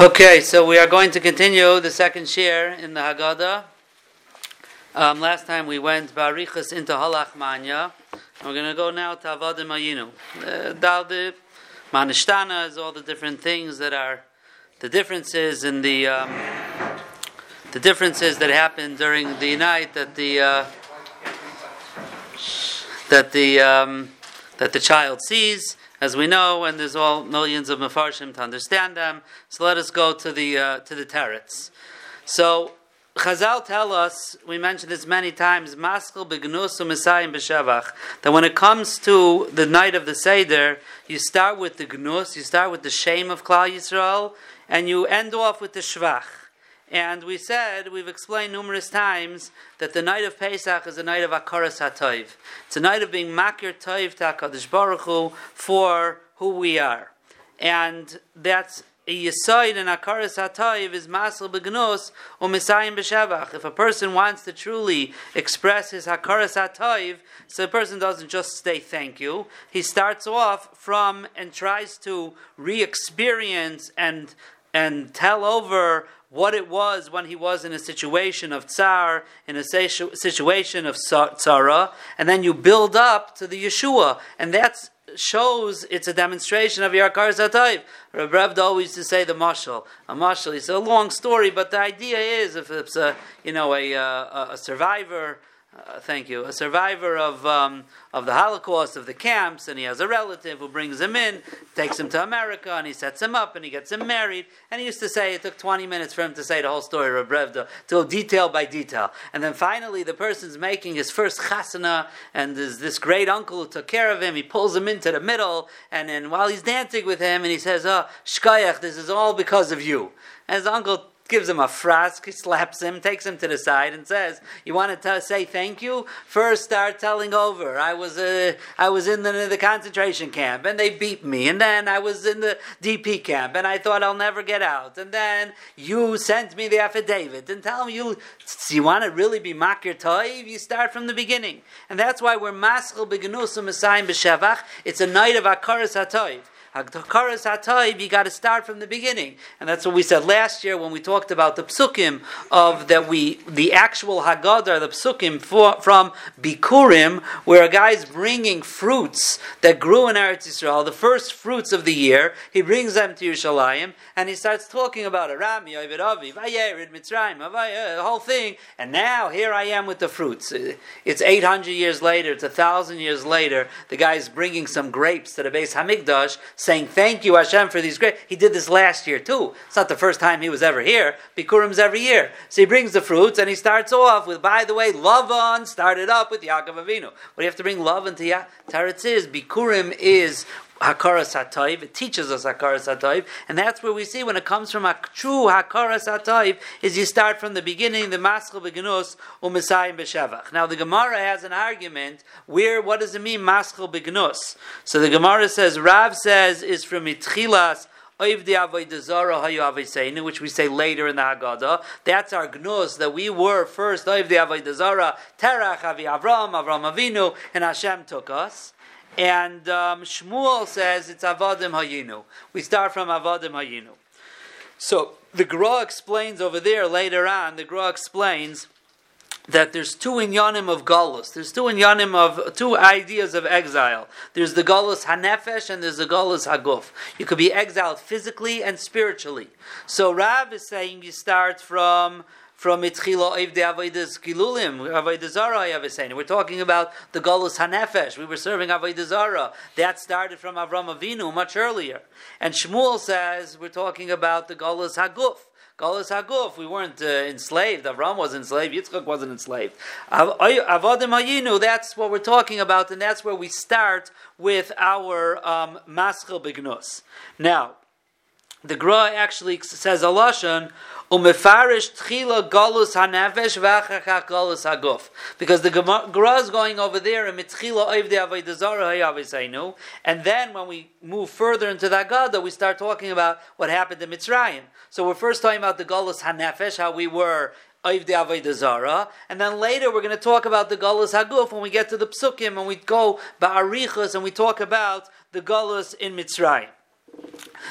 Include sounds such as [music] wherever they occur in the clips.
Okay, so we are going to continue the second share in the Haggadah. Um, last time we went Barichas into Halach Manya. We're going to go now to Avodim Ayinu. Uh, the Manishtana is all the different things that are the differences in the um, the differences that happen during the night that the uh, that the um, that the child sees, as we know, and there's all millions of mafarshim to understand them. So let us go to the uh, to the terets. So Chazal tell us, we mentioned this many times, Maskil begnus u'misayim b'shevach, that when it comes to the night of the Seder, you start with the gnus, you start with the shame of Klal Yisrael, and you end off with the shvach. And we said, we've explained numerous times, that the night of Pesach is a night of Akaras HaToiv. It's a night of being Makir Toiv to HaKadosh Baruch Hu for who we are. And that's a yisoid in akaras hatayiv is masel begnos or misayim b'shevach. If a person wants to truly express his hakaras hatayiv, so the person doesn't just say thank you. He starts off from and tries to re-experience and and tell over what it was when he was in a situation of tsar, in a situation of tsara, and then you build up to the Yeshua, and that shows it's a demonstration of Yakar Zatayv. Reb always used to say the mashal. A mashal, it's a long story, but the idea is if it's a, you know, a, uh, a, a survivor, uh, thank you. A survivor of um, of the Holocaust, of the camps, and he has a relative who brings him in, takes him to America, and he sets him up, and he gets him married. And he used to say it took 20 minutes for him to say the whole story of Brevda, to detail by detail. And then finally, the person's making his first chasana, and there's this great uncle who took care of him. He pulls him into the middle, and then while he's dancing with him, and he says, "Oh, shkayach, this is all because of you." And his uncle gives him a frask, slaps him, takes him to the side, and says, "You want to say thank you? First, start telling over. I was uh, I was in the, the, concentration camp, and they beat me, and then I was in the DP camp, and I thought I'll never get out, and then you sent me the affidavit, and tell me you you want to really be makir toiv. You start from the beginning, and that's why we're maschel begenusum asayim b'shevach. It's a night of akaras hatoiv. Hakaras Hatayv, you got to start from the beginning, and that's what we said last year when we talked about the psukim of that we the actual Haggadah, the psukim for, from Bikurim, where a guy's bringing fruits that grew in Eretz Yisrael, the first fruits of the year. He brings them to Yerushalayim, and he starts talking about Aram, Yovid Aviv, Vayerid, Mitzrayim, uh, the whole thing. And now here I am with the fruits. It's 800 years later. It's a thousand years later. The guy's bringing some grapes to the Bais Hamikdash saying thank you Hashem for these great. He did this last year too. It's not the first time he was ever here. Bikurim's every year. So he brings the fruits and he starts off with, by the way, Lavan started up with Yaakov Avinu. What do you have to bring love into Ya- Taretz is Bikurim is Hakaras Hatayv. It teaches us Hakaras Hatayv, and that's where we see when it comes from a true Hakaras Hatayv is you start from the beginning, the Maschel Begnus U'Mesayim B'Shevach. Now the Gemara has an argument where what does it mean Maschel Begnus? So the Gemara says Rav says is from Itchilas which we say later in the Haggadah. That's our gnus that we were first Oiv the Terach Avi Avram, Avram Avinu, and Hashem took us. And um, Shmuel says it's Avodim Hayinu. We start from Avodim Hayinu. So the Gra explains over there later on, the Gra explains that there's two inyanim of galus. There's two inyanim of two ideas of exile. There's the galus hanefesh and there's the galus haguf. You could be exiled physically and spiritually. So Rav is saying you start from from Itchila Oivde Avodas Gilulim, Avodah Zara, I have a saying. We're talking about the Golus Hanefesh. We were serving Avodah Zara. That started from Avram Avinu much earlier. And Shmuel says we're talking about the Golus Haguf. Galus Haguf, we weren't uh, enslaved. Avram was enslaved. Yitzchak wasn't enslaved. Avodim Hayinu, that's what we're talking about, and that's where we start with our um, Maschel Bignus. Now, the Gra actually says a lashon umefarish tchila galus hanefesh v'achachach galus haguf because the Gra is going over there in mitchila oivde avodah hayavisainu, and then when we move further into the Agada, we start talking about what happened in Mitzrayim. So we're first talking about the galus hanefesh, how we were and then later we're going to talk about the Galus Haguf when we get to the Psukim and we go Ba'arichas and we talk about the Galus in Mitzrayim.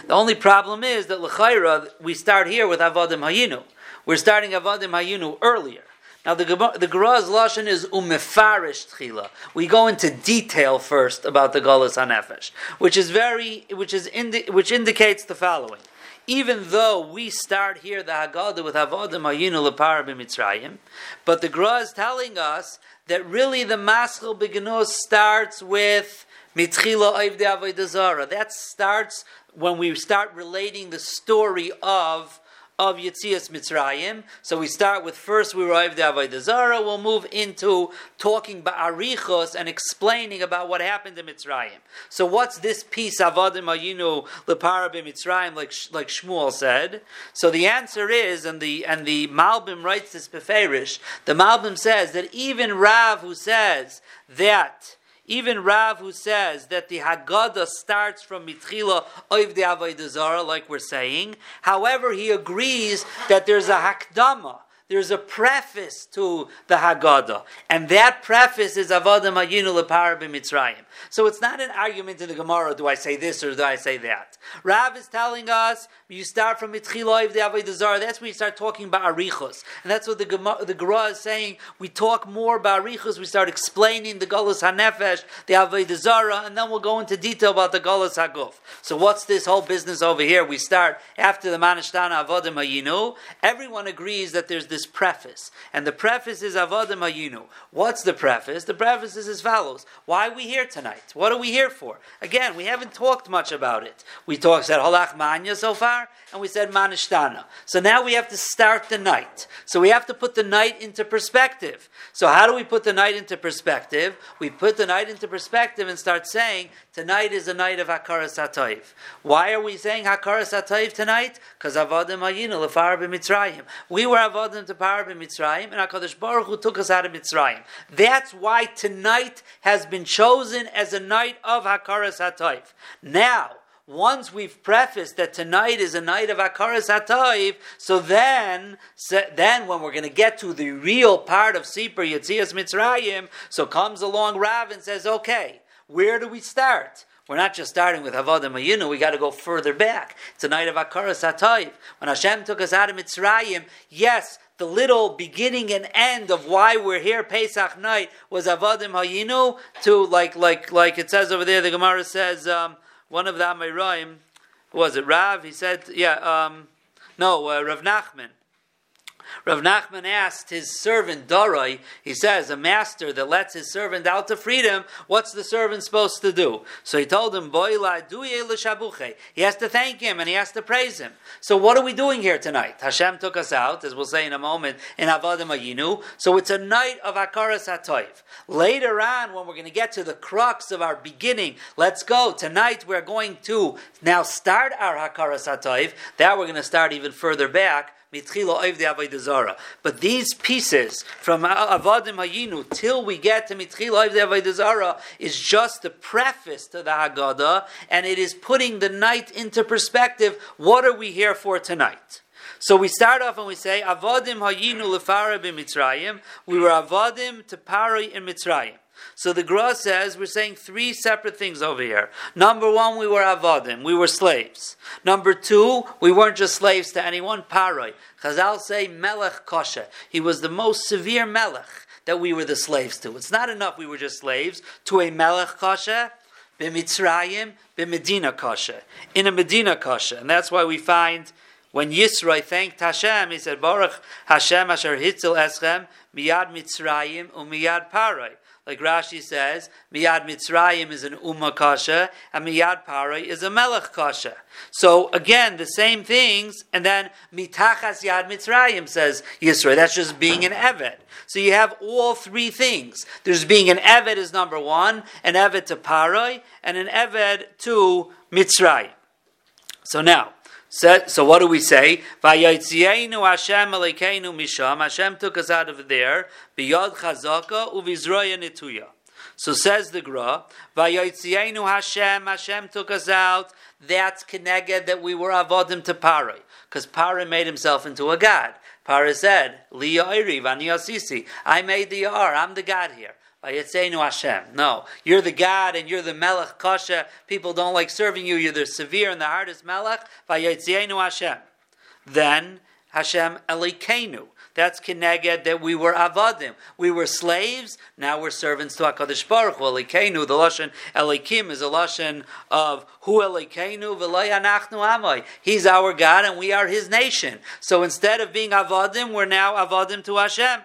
The only problem is that L'chaira, we start here with Avodim Hayinu. We're starting Avodim Hayinu earlier. Now the the Gra's lashon is umefarish tchila. We go into detail first about the Galus Hanefesh, which is very, which is indi- which indicates the following even though we start here the Haggadah with Avodim Hayinu Lepar b'Mitzrayim, but the Gra is telling us that really the Maschil Begenos starts with Mitchila Oivde Avodah Zara. That starts when we start relating the story of of Yitzias Mitzrayim. So we start with first we arrived at Avodah Zarah. We'll move into talking ba'arichos and explaining about what happened in Mitzrayim. So what's this piece Avodim Ayinu Lepara Mitzrayim, like like Shmuel said? So the answer is, and the and the Malbim writes this beferish. The Malbim says that even Rav who says that even Rav, who says that the Haggadah starts from Mitchila Oiv de Avodah like we're saying, however, he agrees that there's a Hakdama, there's a preface to the Haggadah, and that preface is Avodah Mayinu Lepar b'Mitzrayim. So it's not an argument in the Gemara, do I say this or do I say that? Rav is telling us, you start from Mitchiloiv the Avodah Zarah, that's when you start talking about Arichos. And that's what the Gemara, the Gemara is saying, we talk more about Arichos, we start explaining the Golas HaNefesh, the Avodah Zarah, and then we'll go into detail about the Golas HaGuf. So what's this whole business over here? We start after the Manishtana Avodah Mayinu. Everyone agrees that there's this preface. And the preface is Avodah Mayinu. What's the preface? The preface is as follows. Why are we here tonight? What are we here for? Again, we haven't talked much about it. We talked, said Holach Manya so far, and we said Manishtana. So now we have to start the night. So we have to put the night into perspective. So how do we put the night into perspective? We put the night into perspective and start saying, tonight is the night of Hakaras HaTayv. Why are we saying Hakaras HaTayv tonight? Because Avodim Ayinu Lefar b'Mitzrayim. We were Avodim to Par b'Mitzrayim, and HaKadosh Baruch Hu took us out of Mitzrayim. That's why tonight has been chosen as a night of Hakaras HaTayv. Now, once we've prefaced that tonight is a night of Akaras HaTayv, so then, so then when we're going to get to the real part of Sipur Yetzias Mitzrayim, so comes along Rav and says, okay, where do we start? We're not just starting with Havodah Mayinu, we got to go further back. It's a night of Akaras HaTayv. When Hashem took us out of Mitzrayim, yes, the little beginning and end of why we're here Pesach night was Avodim Hayinu to like like like it says over there. The Gemara says um, one of the Amoraim, was it Rav? He said, yeah, um, no, uh, Rav Nachman. Rav Nachman asked his servant Darai, he says, a master that lets his servant out to freedom, what's the servant supposed to do? So he told him, He has to thank him and he has to praise him. So what are we doing here tonight? Hashem took us out, as we'll say in a moment, in Avodim Ayinu. So it's a night of Akaras HaToiv. Later on, when we're going to get to the crux of our beginning, let's go. Tonight we're going to now start our Hakaras HaToiv. That we're going to start even further back but these pieces from Avadim Hayinu till we get to Mitchila Avodah is just the preface to the Haggadah, and it is putting the night into perspective. What are we here for tonight? So we start off and we say Avadim Hayinu lefara b'Mitzrayim. We were Avadim to Pari in Mitzrayim. So the Gra says we're saying three separate things over here. Number one, we were avadim, we were slaves. Number two, we weren't just slaves to anyone. Paroi. Chazal say melech kosher. He was the most severe melech that we were the slaves to. It's not enough we were just slaves to a melech kosher. B'mitzrayim, b'medina kosher. In a medina kosher. And that's why we find when Yisroi thanked Hashem, he said, Baruch Hashem asher hitzel eschem miyad mitzrayim umiyad paroi. Like Rashi says, Miyad Mitzrayim is an Ummah Kasha, and Miyad Parai is a Melech Kasha. So again, the same things, and then Mitachas Yad Mitzrayim says Yisro. That's just being an Eved. So you have all three things. There's being an Eved is number one, an Eved to Parai, and an Eved to Mitzrayim. So now, so, so what do we say? Vayotzienu Hashem Alekeinu Misham. Hashem took us out of there. Biyod Chazaka uvizroya nituya. So says the Gra, Vayotzienu Hashem, Hashem took us out. That's Keneged that we were avodim to Parai. Because Parai made himself into a god. Parai said, Li I made the Yar, I'm the God here. Vayetzeinu Hashem. No, you're the God and you're the Melech Kasha. People don't like serving you. You're the severe and the hardest Melech. Vayetzeinu Hashem. Then Hashem Elikenu. That's kineged that we were avadim. We were slaves. Now we're servants to Hakadosh Baruch Hu. Elikenu. The lashon Elikim is a lashon of Hu Elikenu v'loyanachnu amai. He's our God and we are His nation. So instead of being avadim, we're now avadim to Hashem.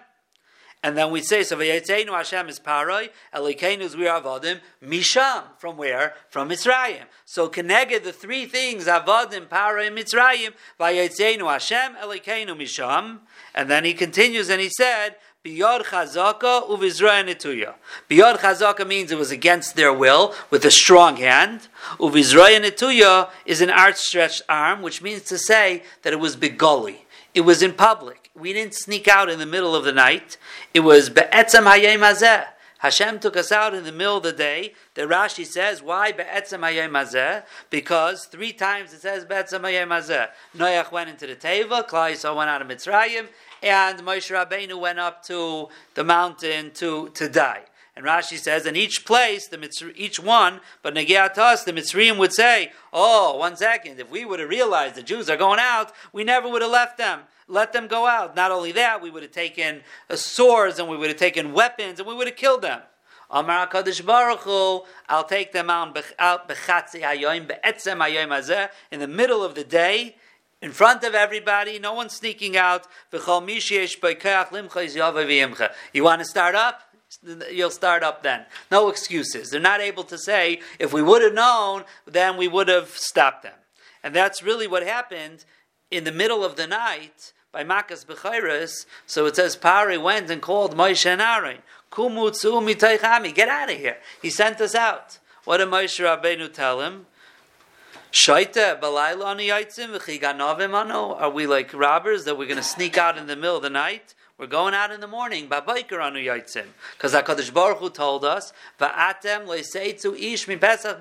And then we say, so Vayetzeinu Hashem is Paroi, Elikeinu is we are Avodim, Misham, from where? From Mitzrayim. So Keneged, the three things, Avodim, Paroi, Mitzrayim, Vayetzeinu Hashem, Elikeinu Misham. And then he continues and he said, Biyad chazaka uvizraya netuya. Biyad chazaka means it was against their will with a strong hand. Uvizraya netuya is an outstretched arm, which means to say that it was begoli. It was in public. We didn't sneak out in the middle of the night. It was be'etzem hayem. Hashem took us out in the middle of the day. The Rashi says, why be'etzem hayem? Because three times it says be'etzem hayem. Noach went into the Teva, Klal Yisrael went out of Mitzrayim, and Moshe Rabbeinu went up to the mountain to, to die. And Rashi says, in each place, the Mitzri, each one, but Negiat us, the Mitzrayim would say, oh, one second, if we would have realized the Jews are going out, we never would have left them let them go out. Not only that, we would have taken uh, swords and we would have taken weapons and we would have killed them. Amar Kadosh Baruch Hu, I'll take them out in the middle of the day, in front of everybody, no one sneaking out. You want to start up? You'll start up then. No excuses. They're not able to say, if we would have known, then we would have stopped them. And that's really what happened in the middle of the night by Makas Bechiris, so it says Pari went and called Moshe and Aaron. Kumutsu mitaychami, get out of here. He sent us out. What did Moshe Rabbeinu tell him? Shaita balayla ani Are we like robbers that we're going to sneak out in the middle of the night? We're going out in the morning. Because HaKadosh Baruch Hu told us,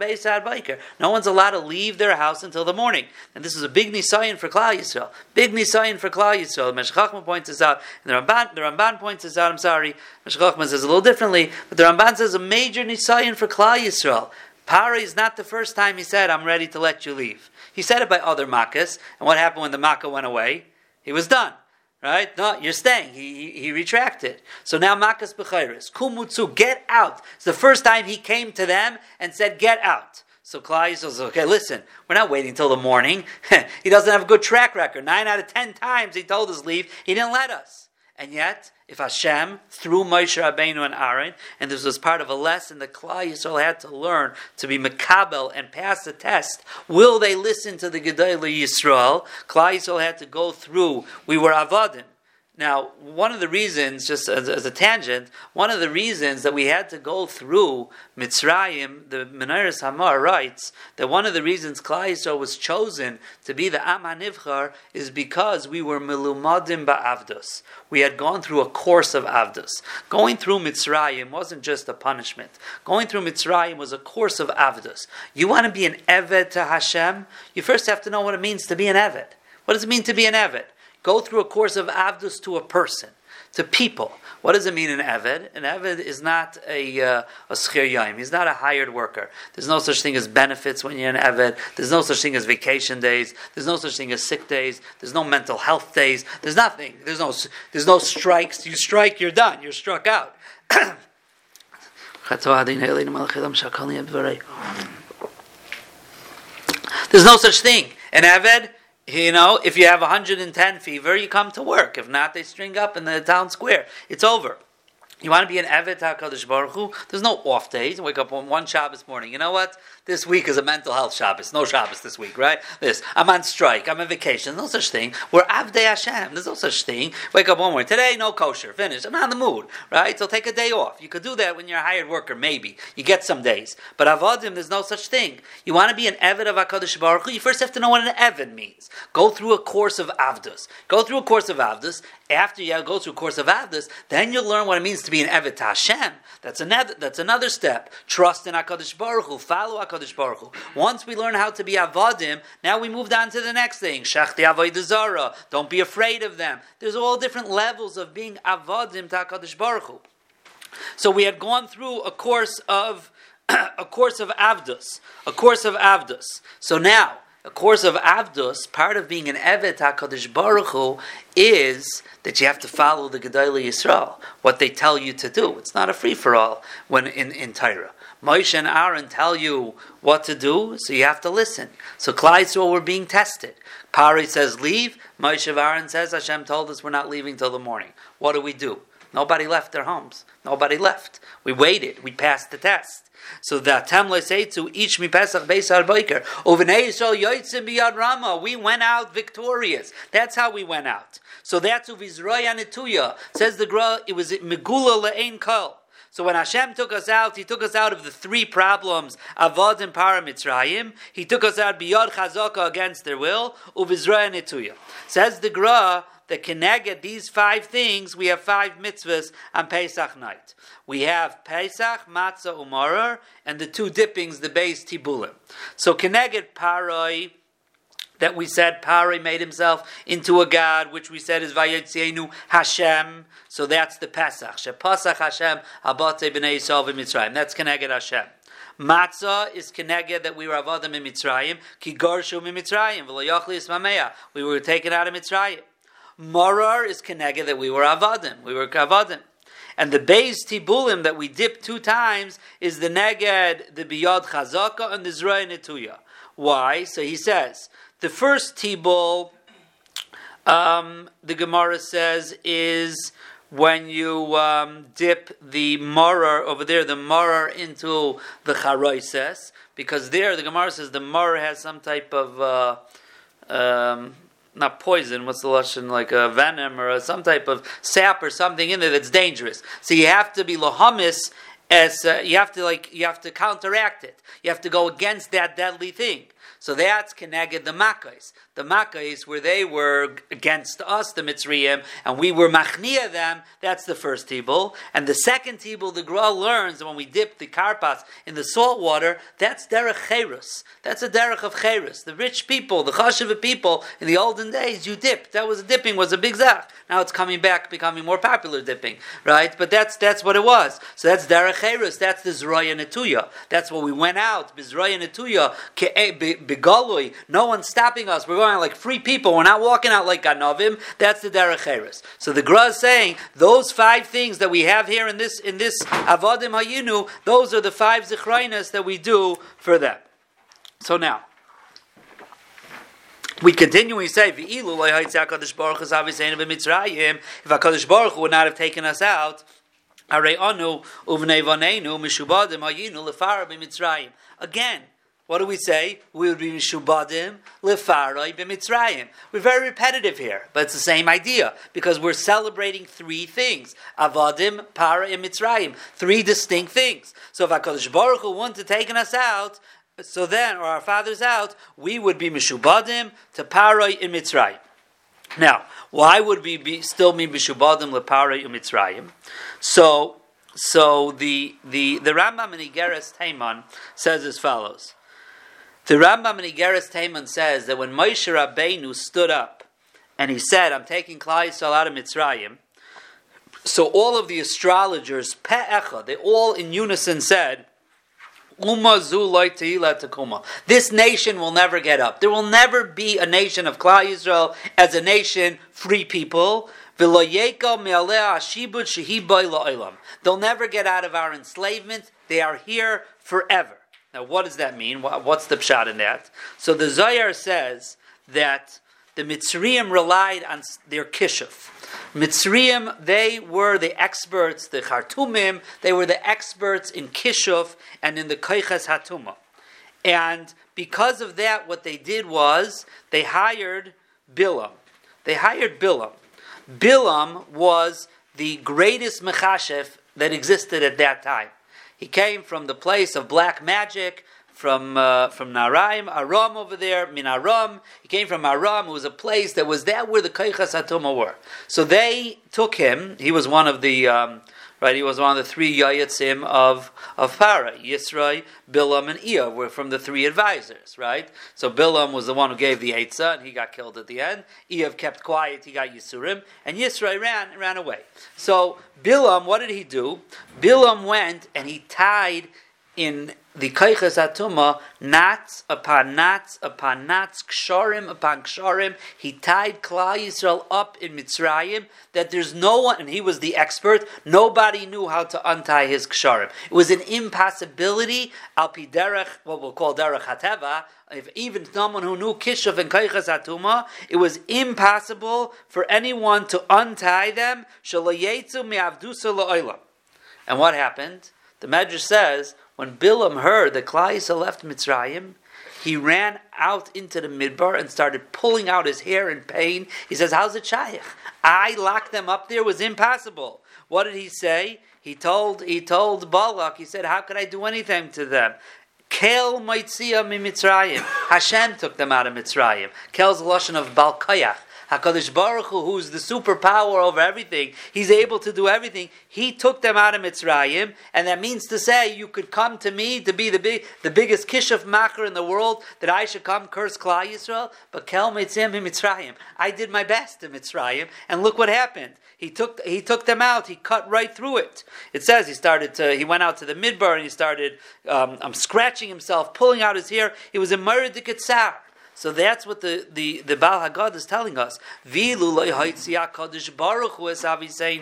pesach. No one's allowed to leave their house until the morning. And this is a big nisayan for Klal Yisrael. Big nisayan for Klal Yisrael. Meshachma points this out. And the Ramban, the Ramban points this out. I'm sorry. Meshachma says a little differently. But the Ramban says a major nisayan for Klal Yisrael. Pari is not the first time he said, I'm ready to let you leave. He said it by other Makkahs. And what happened when the Makkah went away? He was done. Right? No, you're staying. He, he, he retracted. So now Makas Bechairis. Kumutsu, get out. It's the first time he came to them and said, get out. So Klai says, okay, listen, we're not waiting till the morning. [laughs] he doesn't have a good track record. Nine out of ten times he told us leave. He didn't let us. And yet, if Hashem, through Moshe Rabbeinu and Aaron, and this was part of a lesson that Klal Yisrael had to learn to be Makabel and pass the test, will they listen to the Gedolei Yisrael? Klal Yisrael had to go through, we were Avadim. Now, one of the reasons, just as, as, a tangent, one of the reasons that we had to go through Mitzrayim, the Menoras Hamaor writes that one of the reasons Yisrael was chosen to be the Am HaNivchar is because we were Milumadim Ba'avdos. We had gone through a course of Avdos. Going through Mitzrayim wasn't just a punishment. Going through Mitzrayim was a course of Avdos. You want to be an Eved to Hashem? You first have to know what it means to be an Eved. What does it mean to be an Eved? Go through a course of avdus to a person, to people. What does it mean an Eved? An Eved is not a, uh, a schir yaim. He's not a hired worker. There's no such thing as benefits when you're an Eved. There's no such thing as vacation days. There's no such thing as sick days. There's no mental health days. There's nothing. There's no, there's no strikes. You strike, you're done. You're struck out. [coughs] There's no such thing. An Eved you know, if you have 110 fever, you come to work. If not, they string up in the town square. It's over. You want to be an Evet HaKadosh Baruch Hu? There's no off days. You Wake up on one Shabbos morning. You know what? This week is a mental health Shabbos. No Shabbos this week, right? This. I'm on strike. I'm on vacation. No such thing. We're Avdei Hashem. There's no such thing. Wake up one morning. Today, no kosher. Finish. I'm not in the mood, right? So take a day off. You could do that when you're a hired worker, maybe. You get some days. But Avodim, there's no such thing. You want to be an Evet of HaKadosh Baruch Hu? You first have to know what an Evet means. Go through a course of Avdus. Go through a course of Avdus after you go through a course of Avdus, then you'll learn what it means to be an Evet Hashem. That's another, that's another step. Trust in HaKadosh Baruch Hu, follow HaKadosh Baruch Hu. Once we learn how to be Avadim, now we move on to the next thing. Shachti Avodah Zara. Don't be afraid of them. There's all different levels of being Avadim to HaKadosh Baruch Hu. So we had gone through a course of [clears throat] a course of Avdus, a course of Avdus. So now, a course of Avdus, part of being an Evet HaKadosh Baruch Hu, is that you have to follow the Gedolei Yisrael, what they tell you to do. It's not a free-for-all when in, in Torah. Moshe and Aaron tell you what to do, so you have to listen. So Klal Yisrael were being tested. Pari says leave, Moshe and Aaron says Hashem told us we're not leaving till the morning. What do we do? Nobody left their homes. Nobody left. We waited. We passed the test. So the say to each mi Pesach Beis Biker. Uvenei Yisrael Yoitzim Biyad Rama. We went out victorious. That's how we went out. So that's Uvizroy Anituya. Says the Gra, it was Megula Le'ein Kol. So when Hashem took us out, He took us out of the three problems, Avad and Paramitzrayim. He took us out beyond Chazaka against their will, Uvizroy Anituya. Says the Gra, that Keneged these five things, we have five mitzvahs on Pesach night. We have Pesach, Matzah, Umarar, and the two dippings, the base Tibulim. So Keneged Paroi, that we said Pari made himself into a god, which we said is Vayetzienu Hashem. So that's the Pesach. Shepasach Hashem Abate B'nei Yisrael Mitzrayim. That's Keneged Hashem. Matzah is keneged that we were avodim in Mitzrayim, ki garshu in Mitzrayim, v'lo yochli We were taken out of Mitzrayim. Marar is keneged that we were avadim. We were kavadim. And the base tibulim that we dip two times is the neged, the biyad chazaka, and the zray netuya. Why? So he says the first tibul, um, the Gemara says, is when you um, dip the marar over there, the marar into the charoises, because there the Gemara says the marar has some type of uh, um, not poison. What's the lesson like a venom or a, some type of sap or something in there that's dangerous. So you have to be lohamis as uh, you have to like you have to counteract it. You have to go against that deadly thing. So that's connected the Makkais. The Makkais, where they were against us, the Mitzrayim, and we were Machnia them, that's the first Tibul. And the second Tibul, the Gra learns when we dip the Karpas in the salt water, that's Derech Cherus. That's a Derech of Cherus. The rich people, the Chashiva people, in the olden days, you dipped. That was dipping, was a big Zach. Now it's coming back, becoming more popular dipping, right? But that's that's what it was. So that's Derech Cherus. That's the Zroya Netuya. That's what we went out. Zroya Netuya, eh, begalui, no one's stopping us. We're going like free people. We're not walking out like ganovim. That's the derech So the Gra is saying those five things that we have here in this in this avodim hayinu. Those are the five zichrainas that we do for them. So now. We continually say, "V'ilu Baruch If Hakadosh Baruch would not have taken us out, Again, what do we say? We would be mishubadim lefarai b'mitzrayim. We're very repetitive here, but it's the same idea because we're celebrating three things: avadim, para, and mitzrayim. Three distinct things. So if Hakadosh Baruch Hu wanted to take us out, so then, or our fathers out, we would be mishubadim to paroi in mitzrayim. Now, why would we be still be mishubadim leparoi in mitzrayim? So, so the the the Rambam in Igeres Taiman says as follows. The Rambam in Igeres Taiman says that when Moshe Rabbeinu stood up and he said, "I'm taking Klal Yisrael out of Mitzrayim," so all of the astrologers, pe'echa, they all in unison said, this nation will never get up. There will never be a nation of Klal Yisrael as a nation, free people. They'll never get out of our enslavement. They are here forever. Now, what does that mean? What's the pshat in that? So the Zohar says that the Mitzrayim relied on their kishuf. Mitzrayim, they were the experts, the Khartoumim, they were the experts in kishuf and in the koiches hatuma. And because of that, what they did was they hired Bilam. They hired Bilam. Bilam was the greatest mechashef that existed at that time. He came from the place of black magic, from uh, from Naraim, Aram over there, Min Aram. He came from Aram. It was a place that was there where the Kaichas Atuma were. So they took him. He was one of the. Um, right? He was one of the three Yayatzim of, of Para. Yisrai, Bilam, and Iyah were from the three advisors, right? So Bilam was the one who gave the Eitzah, and he got killed at the end. Iyah kept quiet, he got Yisurim, and Yisrai ran, ran away. So Bilam, what did he do? Bilam went and he tied in the Kaichas Atuma, knots upon knots upon knots, ksharim upon ksharim. He tied Klal Yisrael up in Mitzrayim that there's no one, and he was the expert, nobody knew how to untie his ksharim. It was an impossibility, al derech, what we'll call derech hateva, if even someone who knew Kishav and Kaichas Atuma, it was impossible for anyone to untie them. And what happened? The Medrash says, when Bilam heard that Klal left Mitzrayim, he ran out into the midbar and started pulling out his hair in pain. He says, How's it shaykh? I locked them up there, was impossible. What did he say? He told he told Balak, he said, How could I do anything to them? Kel Mitzrayim. [laughs] Hashem took them out of Mitzrayim. Kel's the Lashon of Balkayach. Hakadosh Baruch Hu, who's the superpower over everything, he's able to do everything. He took them out of Mitzrayim, and that means to say you could come to me to be the big, the biggest kishuf macher in the world that I should come curse Klal Yisrael. But kel mitzim Mitzrayim, I did my best in Mitzrayim, and look what happened. He took he took them out. He cut right through it. It says he started to he went out to the midbar and he started um, um, scratching himself, pulling out his hair. He was a murder so that's what the, the, the Baal Haggadah is telling us.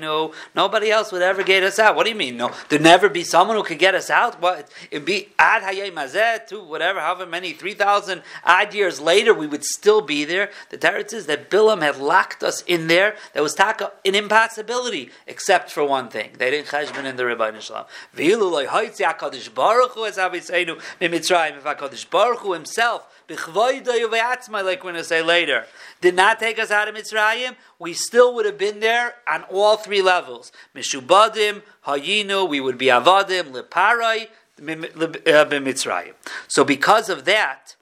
no, nobody else would ever get us out. What do you mean? No, there'd never be someone who could get us out. What it'd be ad hayay to whatever, however many three thousand odd years later, we would still be there. The teretz is that Bilam had locked us in there. That was taka an impossibility, except for one thing. They didn't cheshbon in the Rebbeinu Shalom. If Hakadosh Baruch Hu himself like we're going to say later, did not take us out of Mitzrayim, we still would have been there on all three levels. Mishubadim, Hayinu, we would be Avadim, Leparai, uh, Mitzrayim. So because of that,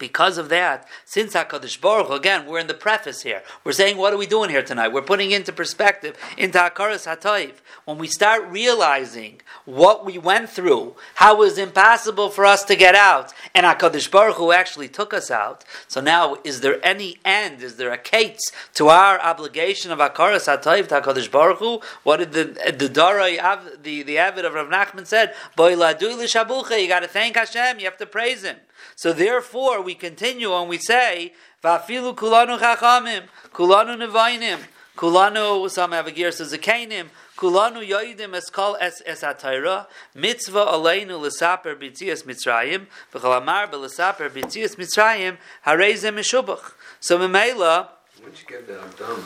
because of that, since HaKadosh Baruch Hu, again, we're in the preface here. We're saying, what are we doing here tonight? We're putting into perspective, into Hakaras HaTayv. When we start realizing what we went through, how it was impossible for us to get out, and HaKadosh Baruch Hu actually took us out. So now, is there any end? Is there a case to our obligation of Hakaras HaTayv to HaKadosh Baruch Hu? What did the, the Darai, the, the Avid of Rav Nachman said? Boy, you got to thank Hashem, you have to praise Him. So therefore, we continue and we say, "Vafilu kulanu chachamim, kulanu nevainim, kulanu." Some have a gear says zakainim. Kulanu yoidim eskal es es atayra mitzvah aleinu lesaper b'tzias mitzrayim v'chalamar b'lesaper b'tzias mitzrayim harezem mishubach. So memela. Once you get the Abdama,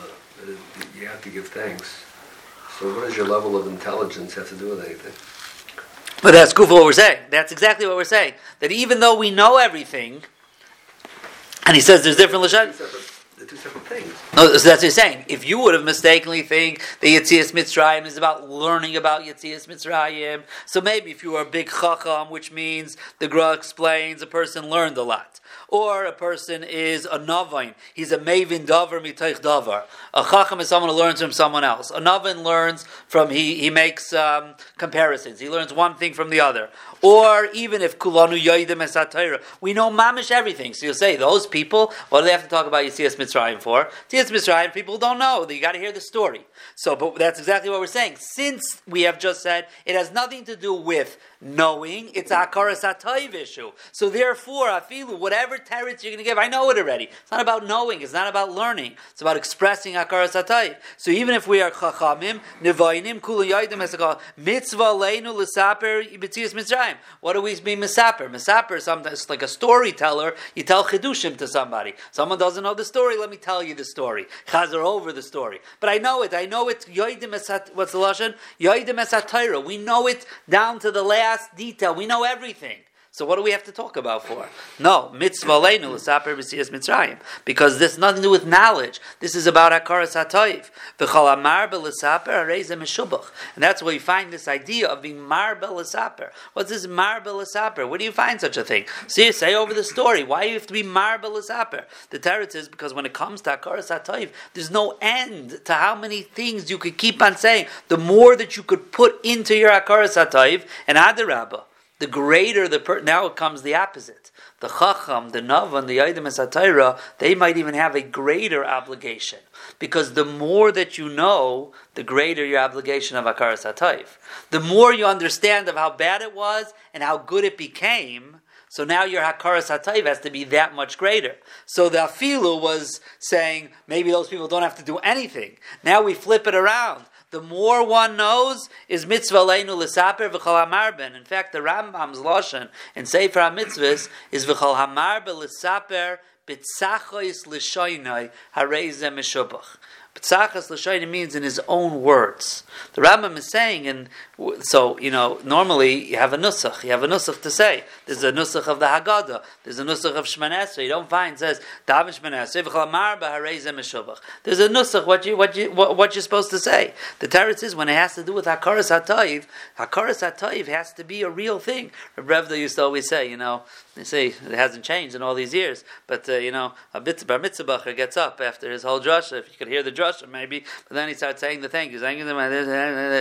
you have to give thanks. So what does your level of intelligence have to do with anything? But that's good for what we're saying. That's exactly what we're saying. That even though we know everything, and he says there's different lashon. The two separate things. No, so that's what he's saying. If you would have mistakenly think that Yetzias Mitzrayim is about learning about Yetzias Mitzrayim, so maybe if you were a big chacham, which means the Gra explains a person learned a lot or a person is a navain. He's a mavin davar mitaych davar. A chacham is someone who learns from someone else. A navin learns from he he makes um, comparisons. He learns one thing from the other. Or even if kulanu yoidim esatayra, we know mamish everything. So you'll say those people. What do they have to talk about Yitzias Mitzrayim for? Yitzias Mitzrayim people don't know. You got to hear the story. So, but that's exactly what we're saying. Since we have just said it has nothing to do with knowing, it's akaras atayv issue. So therefore, afilu, whatever teretz you're going to give, I know it already. It's not about knowing. It's not about learning. It's about expressing akaras atayv. So even if we are chachamim, nevainim, kulayadim has a mitzvah leinu l'saper ibetzias mitzrayim. What do we mean misaper? Misaper is sometimes like a storyteller. You tell chidushim to somebody. Someone doesn't know the story. Let me tell you the story. Chazer over the story. But I know it. I know it. Yoidim esat. What's the lashon? We know it down to the last detail. We know everything. So what do we have to talk about for? No, mitzvah leinu l'saper b'siyas mitzrayim. Because this nothing to do with knowledge. This is about hakaras hatoiv. V'chol amar b'lesaper harezem meshubach. And that's where you find this idea of being mar b'lesaper. What's this mar b'lesaper? Where do you find such a thing? See, say over the story. Why do you have to be mar b'lesaper? The teretz is because when it comes to hakaras hatoiv, there's no end to how many things you could keep on saying. The more that you could put into your hakaras hatoiv, and adarabah the greater the per- now it comes the opposite. The chacham, the navan, the item satira, they might even have a greater obligation because the more that you know, the greater your obligation of akaras hatayv. The more you understand of how bad it was and how good it became. So now your hakaras hatayv has to be that much greater. So the afilu was saying maybe those people don't have to do anything. Now we flip it around the more one knows is mitzvah leinu l'saper v'chol hamarben. In fact, the Rambam's lashon in Sefer HaMitzvahs is v'chol hamarben l'saper b'tzachois l'shoinai harei mishubach. P'tzachas l'shayim means in his own words. The Rambam is saying, and so you know, normally you have a nusach. You have a nusach to say. There's a nusach of the Haggadah. There's a nusach of Shmanesra. You don't find says David Shmanesra. There's a nusach. What you what you what, you're supposed to say. The teretz is when it has to do with Hakaras Hatayiv. Hakaras Hatayiv has to be a real thing. Revda used to always say, you know, they say it hasn't changed in all these years, but uh, you know, a bit bar mitzvah gets up after his whole drasha. If you could hear the drasha, maybe, but then he starts saying the saying them.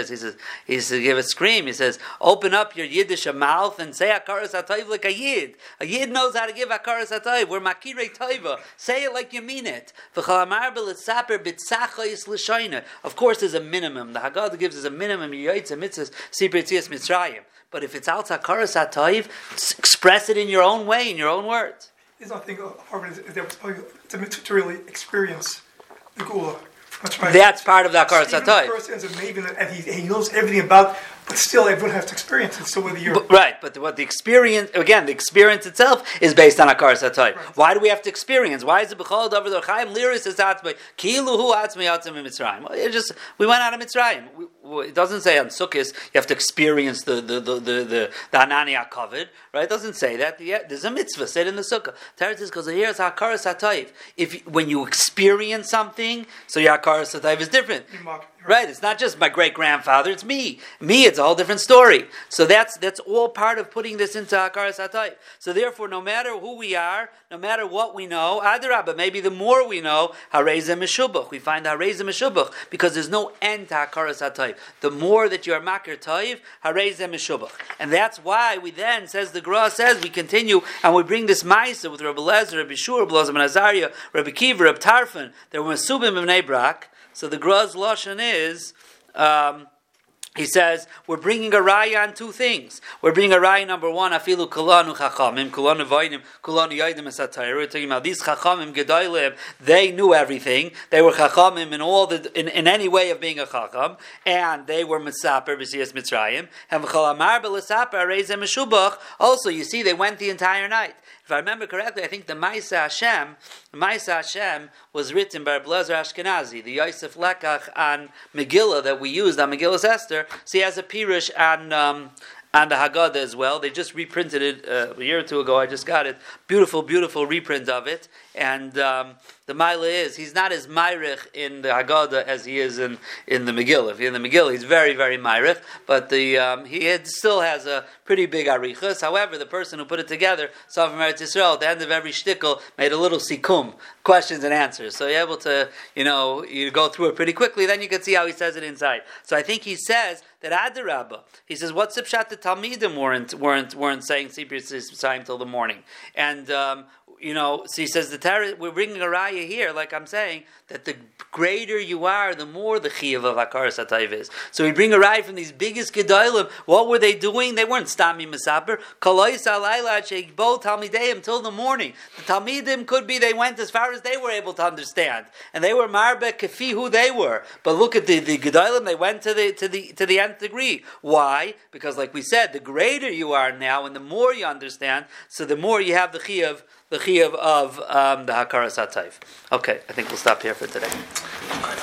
He says, he says, give a scream. He says, open up your Yiddish mouth and say akaras atayv like a yid. A yid knows how to give akaras atayv. We're makirei toiva. Say it like you mean it. Of course, there's a minimum. The Haggadah gives us a minimum. Mitzvahs. But if it's out akaras atayv, express it in your own way, in your own words. There's nothing hard is to, to really experience the gula. That's right. That's part of the Akaras Hatayv. The person is a maven and he, he knows everything about but still, everyone has to experience it. So whether you're but, right, but what the experience again, the experience itself is based on Akar Satay. Right. Why do we have to experience? Why is it Bechol Davar Chaim Liris is Atzmei Kilu Hu Atzmei Atzmei Mitzrayim? It just we went out of Mitzrayim. it doesn't say on Sukkot you have to experience the the the the the, the Anania covered, right? It doesn't say that. Yeah, there's a mitzvah said in the Sukkah. Teretz is because here's Akar Satay. If when you experience something, so your Akar Satay is different. Right, it's not just my great grandfather; it's me. Me, it's a whole different story. So that's that's all part of putting this into Hakaras Hatayv. So therefore, no matter who we are, no matter what we know, Adarabah, maybe the more we know, Harezem Meshubach. We find Harezem Meshubach because there's no end to Hakaras Hatayv. The more that you are Makar Tayv, Harezem Meshubach. And that's why we then, says the Gra says, we continue and we bring this Maisa with Rabbi Lezer, Rabbi Shur, Rabbi Azariah, Rabbi Akiva, Rabbi Tarfon. There were Masubim of Nebrak. So the Gra's Lashon is. Um, he says we're bringing a raya on two things. We're bringing a raya number one, afilu kulanu chachamim, kulanu vaynim, kulanu yaidim esatayr. We're talking about these chachamim gedolim. They knew everything. They were chachamim in all the in, in any way of being a chacham, and they were misaper b'siyas mitzrayim. And v'chol amar b'lesaper reizem meshubach. Also, you see, they went the entire night. If I remember correctly, I think the Maisa Hashem, Maisa Hashem was written by Blazer Ashkenazi, the Yosef Lekach on Megillah that we used on Megillah Esther. So he has a Pirush on um, and the Haggadah as well. They just reprinted it uh, a year or two ago. I just got it. Beautiful, beautiful reprint of it. And um, the Maila is, he's not as Myrich in the Haggadah as he is in, in the Megillah. If in the Megillah, he's very, very Myrich. But the, um, he had, still has a pretty big Arichas. However, the person who put it together, Safar Meretz Yisrael, at the end of every shtickle, made a little sikum, questions and answers. So you're able to, you know, you go through it pretty quickly. Then you can see how he says it inside. So I think he says that Adarabba, he says, what's the pshat the Talmidim weren't, weren't, weren't saying Sibir Yisrael till the morning? And um, you know, so he says the Torah, we're bringing a raya here, like I'm saying, that the greater you are, the more the chiyuv of Akar Satayv is. So we bring a raya from these biggest gedolim. What were they doing? They weren't stami masaper. Kalois alayla bo talmideim till the morning. The talmidim could be they went as far as they were able to understand, and they were marbe kafi who they were. But look at the the gedolim; they went to the to the to the nth degree. Why? Because, like we said, the greater you are now, and the more you understand, so the more you have the chiyuv the chiyuv of um, the Hakaras Hatayv. Okay, I think we'll stop here for today.